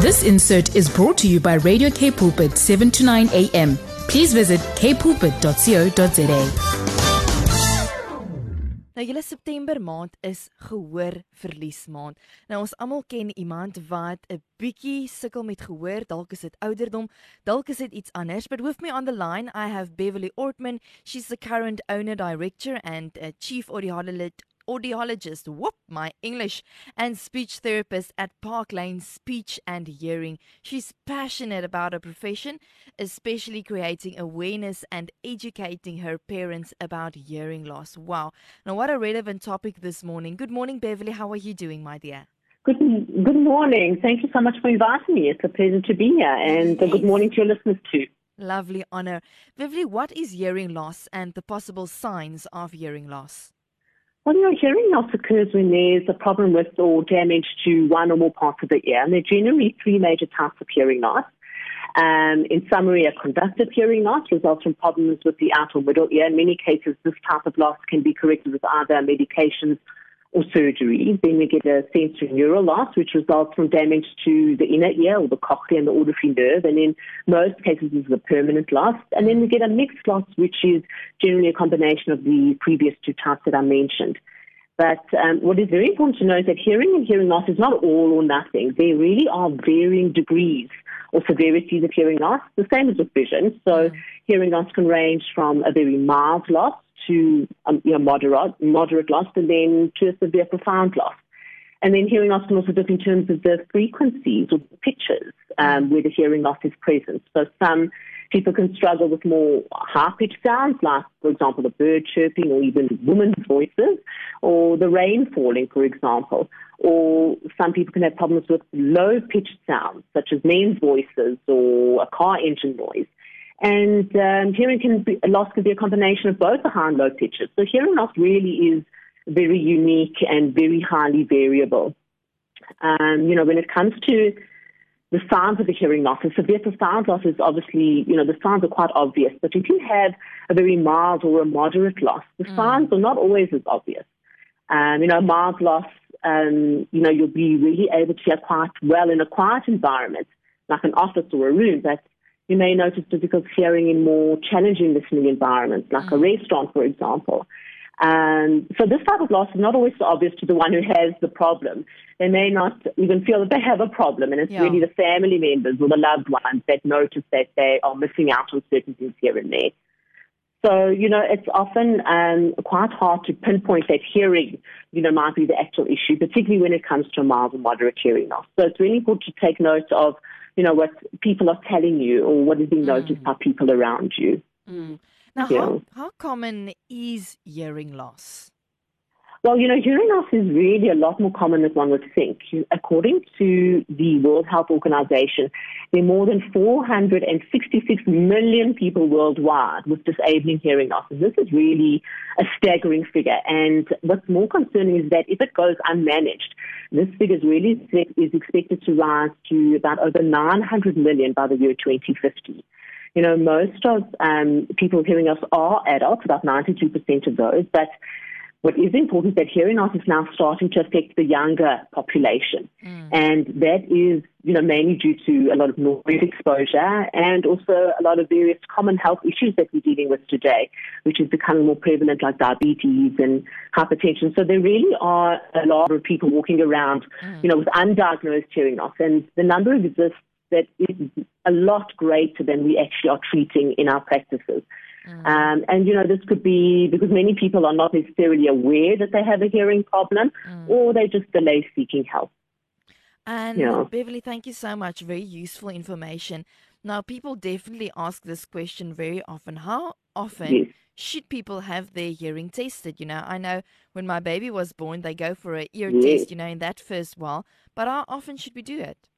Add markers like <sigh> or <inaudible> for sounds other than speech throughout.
This insert is brought to you by Radio K Pulpit 7 to 9 a.m. Please visit kpulpit.co.za. Nou julle September maand is gehoor verlies maand. Nou ons almal ken iemand wat 'n bietjie sukkel met gehoor, dalk is dit ouderdom, dalk is dit iets anders. But with me on the line I have Beverly Ortman. She's the current owner director and uh, chief audiologist audiologist, whoop, my English, and speech therapist at Park Lane Speech and Hearing. She's passionate about her profession, especially creating awareness and educating her parents about hearing loss. Wow. Now, what a relevant topic this morning. Good morning, Beverly. How are you doing, my dear? Good, good morning. Thank you so much for inviting me. It's a pleasure to be here, and yes. good morning to your listeners too. Lovely honor. Beverly, what is hearing loss and the possible signs of hearing loss? Well, you know, hearing loss occurs when there's a problem with or damage to one or more parts of the ear. And there are generally three major types of hearing loss. Um, in summary, a conductive hearing loss results from problems with the outer middle ear. In many cases, this type of loss can be corrected with either medications or surgery. Then we get a sensorineural loss, which results from damage to the inner ear or the cochlea and the auditory nerve. And in most cases, this is a permanent loss. And then we get a mixed loss, which is generally a combination of the previous two types that I mentioned. But um, what is very important to know is that hearing and hearing loss is not all or nothing. There really are varying degrees or severities of hearing loss, the same as with vision. So hearing loss can range from a very mild loss to um, you know, moderate, moderate loss and then to a severe profound loss. And then hearing loss can also differ in terms of the frequencies or the pitches um, where the hearing loss is present. So some people can struggle with more high-pitched sounds, like, for example, the bird chirping or even women's voices, or the rain falling, for example. Or some people can have problems with low-pitched sounds, such as men's voices or a car engine noise. And um, hearing can be, loss can be a combination of both the high and low pitches. So hearing loss really is very unique and very highly variable. Um, you know, when it comes to the signs of the hearing loss, a severe sound loss is obviously, you know, the signs are quite obvious. But if you have a very mild or a moderate loss, the mm. signs are not always as obvious. Um, you know, mild loss, um, you know, you'll be really able to hear quite well in a quiet environment, like an office or a room. But you may notice difficulty hearing in more challenging listening environments, like mm. a restaurant, for example. Um, so this type of loss is not always so obvious to the one who has the problem. They may not even feel that they have a problem, and it's yeah. really the family members or the loved ones that notice that they are missing out on certain things here and there. So, you know, it's often um, quite hard to pinpoint that hearing, you know, might be the actual issue, particularly when it comes to a mild or moderate hearing loss. So it's really important to take note of you know, what people are telling you or what is being noticed mm. by people around you. Mm. Now, yeah. how, how common is hearing loss? Well, you know, hearing loss is really a lot more common than one would think. According to the World Health Organization, there are more than 466 million people worldwide with disabling hearing loss. And this is really a staggering figure. And what's more concerning is that if it goes unmanaged, this figure is really is expected to rise to about over 900 million by the year 2050. You know, most of um, people hearing loss are adults, about 92% of those, but what is important is that hearing loss is now starting to affect the younger population. Mm. And that is, you know, mainly due to a lot of noise exposure and also a lot of various common health issues that we're dealing with today, which is becoming more prevalent like diabetes and hypertension. So there really are a lot of people walking around, mm. you know, with undiagnosed hearing loss. And the number exists that is a lot greater than we actually are treating in our practices. Mm. Um, and, you know, this could be because many people are not necessarily aware that they have a hearing problem mm. or they just delay seeking help. And yeah. Beverly, thank you so much. Very useful information. Now, people definitely ask this question very often. How often yes. should people have their hearing tested? You know, I know when my baby was born, they go for an ear yes. test, you know, in that first while. But how often should we do it?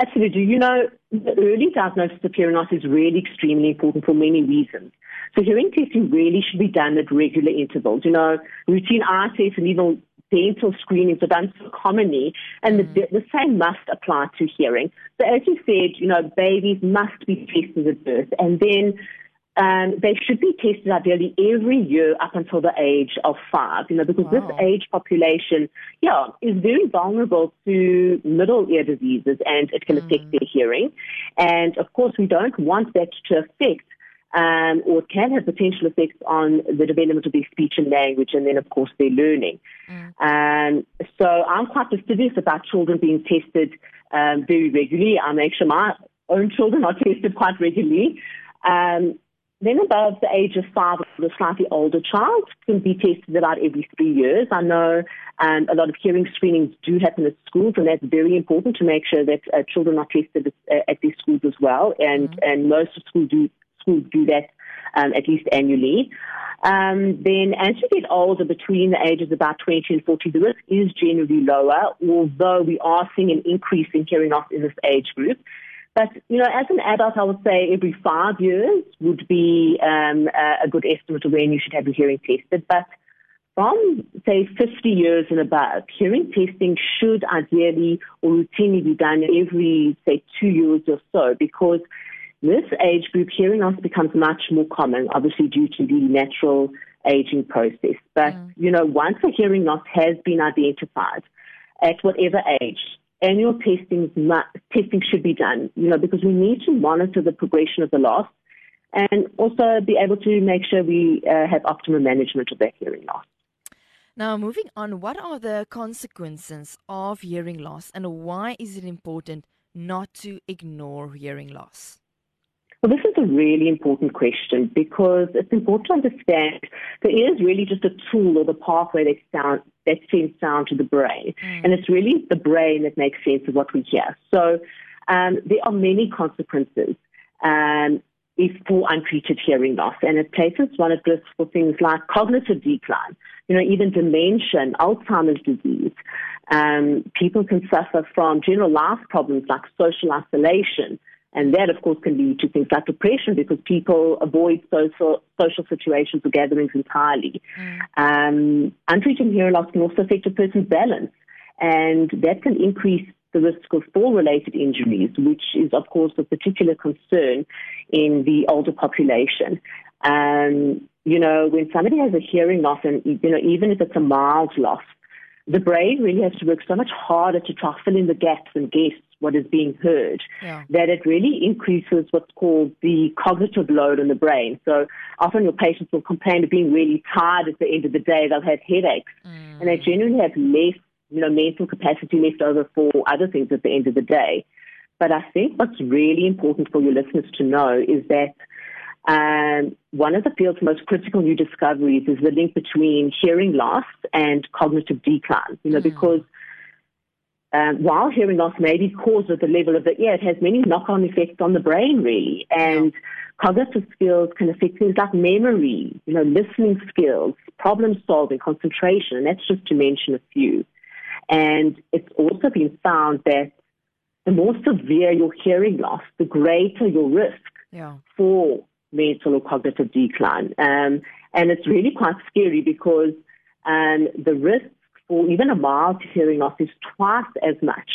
Absolutely. You know, the early diagnosis of hearing loss is really extremely important for many reasons. So hearing testing really should be done at regular intervals. You know, routine eye tests and even dental screenings are done so commonly, and mm. the, the, same must apply to hearing. So as you said, you know, babies must be tested at birth, and then um, they should be tested ideally every year up until the age of five, you know, because wow. this age population, yeah, is very vulnerable to middle ear diseases and it can mm. affect their hearing. And of course, we don't want that to affect um, or can have potential effects on the development of their speech and language and then, of course, their learning. Mm. Um, so I'm quite fastidious about children being tested um, very regularly. I make sure my own children are <laughs> tested quite regularly. Um, then above the age of five, the slightly older child can be tested about every three years. I know um, a lot of hearing screenings do happen at schools, and that's very important to make sure that uh, children are tested at, uh, at their schools as well. And mm-hmm. and most schools do schools do that um, at least annually. Um, then as you get older, between the ages of about 20 and 40, the risk is generally lower, although we are seeing an increase in hearing loss in this age group. But, you know, as an adult, I would say every five years would be um, a good estimate of when you should have your hearing tested. But from, say, 50 years and above, hearing testing should ideally or routinely be done every, say, two years or so because this age group, hearing loss becomes much more common, obviously due to the natural aging process. But, mm. you know, once a hearing loss has been identified at whatever age, annual testing, testing should be done, you know, because we need to monitor the progression of the loss and also be able to make sure we uh, have optimal management of that hearing loss. Now, moving on, what are the consequences of hearing loss and why is it important not to ignore hearing loss? Well, this is a really important question because it's important to understand there is really just a tool or the pathway that, sound, that sends sound to the brain. Mm. And it's really the brain that makes sense of what we hear. So um, there are many consequences um, if for untreated hearing loss. And it places one at risk for things like cognitive decline, you know, even dementia, Alzheimer's disease. Um, people can suffer from general life problems like social isolation, and that, of course, can lead to things like depression because people avoid social, social situations or gatherings entirely. Mm. Um, untreated hearing loss can also affect a person's balance, and that can increase the risk of fall-related injuries, which is, of course, a particular concern in the older population. Um, you know, when somebody has a hearing loss, and you know, even if it's a mild loss, the brain really has to work so much harder to try to fill in the gaps and guess what is being heard, yeah. that it really increases what's called the cognitive load on the brain. So often your patients will complain of being really tired at the end of the day. They'll have headaches, mm. and they generally have less, you know, mental capacity left over for other things at the end of the day. But I think what's really important for your listeners to know is that um, one of the field's most critical new discoveries is the link between hearing loss and cognitive decline. You know, mm. because um, while hearing loss may be caused at the level of the ear, it has many knock-on effects on the brain, really. And cognitive skills can affect things like memory, you know, listening skills, problem solving, concentration, and that's just to mention a few. And it's also been found that the more severe your hearing loss, the greater your risk yeah. for mental or cognitive decline. Um, and it's really quite scary because um, the risk for even a mild hearing loss is twice as much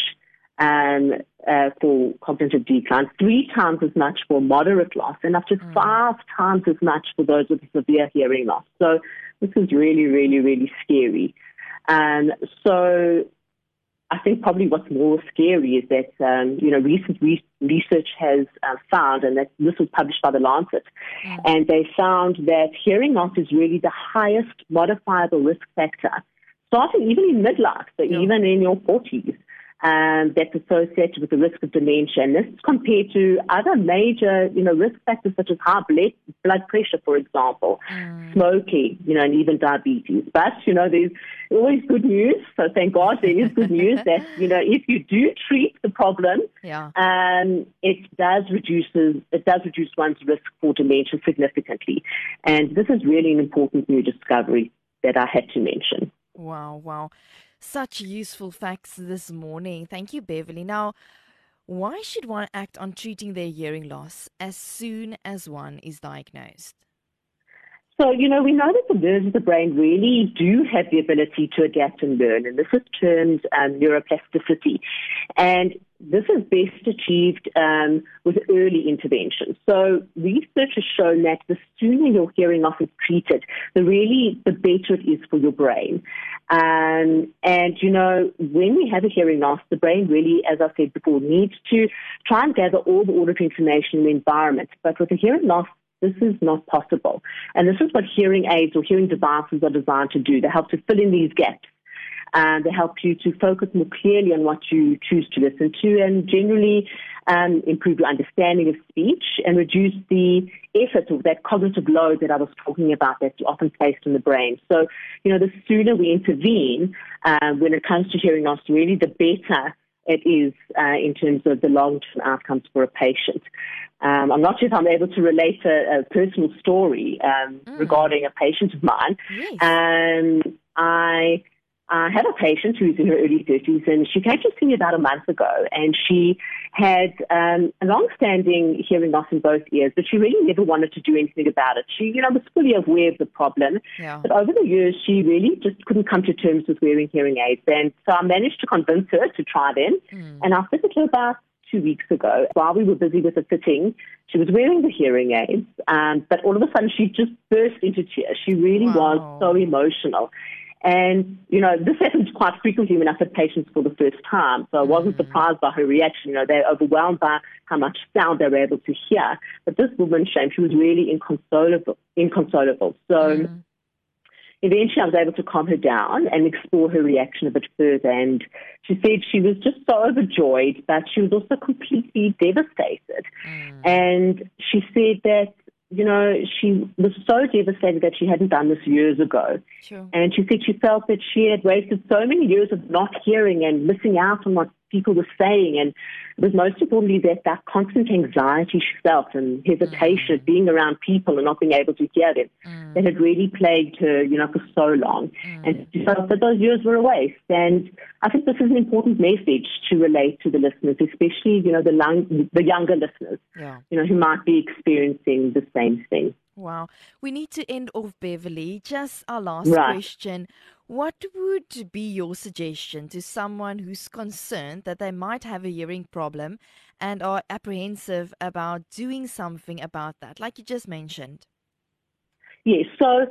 um, uh, for cognitive decline, three times as much for moderate loss, and up to mm. five times as much for those with severe hearing loss. So this is really, really, really scary. And so I think probably what's more scary is that um, you know recent re- research has uh, found, and that this was published by the Lancet, mm. and they found that hearing loss is really the highest modifiable risk factor, starting even in midlife, so yeah. even in your 40s um, that's associated with the risk of dementia. And this is compared to other major, you know, risk factors such as high blood, blood pressure, for example, mm. smoking, you know, and even diabetes. But, you know, there's always good news. So thank God there is good news that, <laughs> you know, if you do treat the problem, yeah. um, it does reduces, it does reduce one's risk for dementia significantly. And this is really an important new discovery that I had to mention. Wow, wow. Such useful facts this morning. Thank you, Beverly. Now, why should one act on treating their hearing loss as soon as one is diagnosed? So, you know, we know that the nerves of the brain really do have the ability to adapt and learn, and this is termed um, neuroplasticity. And this is best achieved um, with early intervention. So research has shown that the sooner your hearing loss is treated, the really the better it is for your brain. Um, and you know, when we have a hearing loss, the brain really, as I said before, needs to try and gather all the auditory information in the environment. But with a hearing loss, this is not possible. And this is what hearing aids or hearing devices are designed to do. They help to fill in these gaps and they help you to focus more clearly on what you choose to listen to and generally um, improve your understanding of speech and reduce the effort or that cognitive load that I was talking about that's often placed in the brain. So, you know, the sooner we intervene uh, when it comes to hearing loss, really the better it is uh, in terms of the long-term outcomes for a patient. Um, I'm not sure if I'm able to relate a, a personal story um, mm. regarding a patient of mine. Yes. Um, I I have a patient who's in her early 30s, and she came to see me about a month ago, and she had um, a long-standing hearing loss in both ears, but she really never wanted to do anything about it. She, you know, was fully aware of the problem, yeah. but over the years, she really just couldn't come to terms with wearing hearing aids, and so I managed to convince her to try them, mm. and I fitted her about two weeks ago. While we were busy with the fitting, she was wearing the hearing aids, um, but all of a sudden she just burst into tears. She really wow. was so emotional. And, you know, this happens quite frequently when I have patients for the first time. So I wasn't mm-hmm. surprised by her reaction. You know, they're overwhelmed by how much sound they were able to hear. But this woman, Shame, she was really inconsolable. inconsolable. So mm-hmm. eventually I was able to calm her down and explore her reaction a bit further. And she said she was just so overjoyed, but she was also completely devastated. Mm. And she said that you know, she was so devastated that she hadn't done this years ago. Sure. And she said she felt that she had wasted so many years of not hearing and missing out on what people were saying. And it was most importantly that that constant anxiety she felt and hesitation mm. of being around people and not being able to hear them mm. that had really plagued her, you know, for so long. Mm. And she felt that those years were a waste. And I think this is an important message to relate to the listeners, especially, you know, the, long, the younger listeners, yeah. you know, who might be experiencing the same thing. Wow. We need to end off, Beverly. Just our last right. question. What would be your suggestion to someone who's concerned that they might have a hearing problem and are apprehensive about doing something about that, like you just mentioned? Yes. So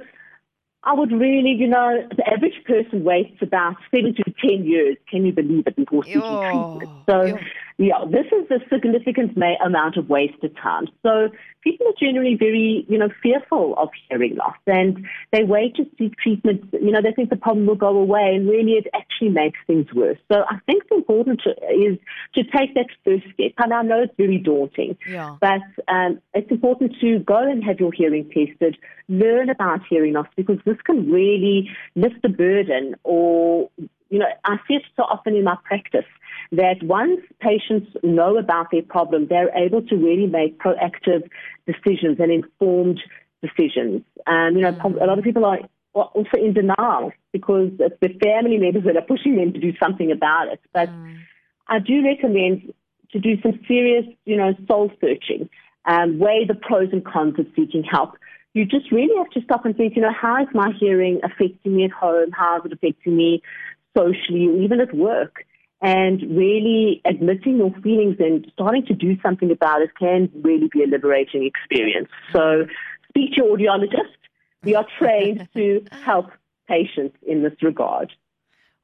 I would really, you know, the average person waits about seven to ten years. Can you believe it before seeking treatment? So, yeah, this is a significant amount of wasted time. So people are generally very, you know, fearful of hearing loss and they wait to seek treatment. You know, they think the problem will go away and really it actually makes things worse. So I think the important to, is to take that first step. And I know it's very daunting, yeah. but um, it's important to go and have your hearing tested, learn about hearing loss because this can really lift the burden or, you know, I see it so often in my practice that once patients know about their problem, they're able to really make proactive decisions and informed decisions. Um, you know, mm. a lot of people are also in denial because it's the family members that are pushing them to do something about it. But mm. I do recommend to do some serious, you know, soul searching, um, weigh the pros and cons of seeking help. You just really have to stop and think, you know, how is my hearing affecting me at home? How is it affecting me socially, or even at work? and really admitting your feelings and starting to do something about it can really be a liberating experience. So speak to your audiologist. We are trained <laughs> to help patients in this regard.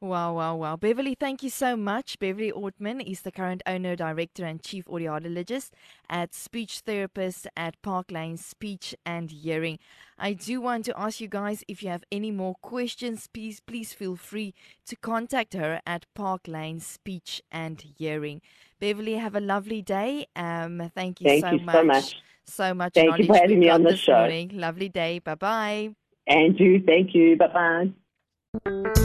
Wow, wow, wow. Beverly, thank you so much. Beverly Ortman is the current owner, director, and chief audiologist at Speech Therapist at Park Lane Speech and Hearing. I do want to ask you guys if you have any more questions, please, please feel free to contact her at Park Lane Speech and Hearing. Beverly, have a lovely day. Um, thank you, thank so, you much. so much. So much. Thank you for having me on the show. Morning. Lovely day. Bye bye. Andrew, thank you. Bye bye.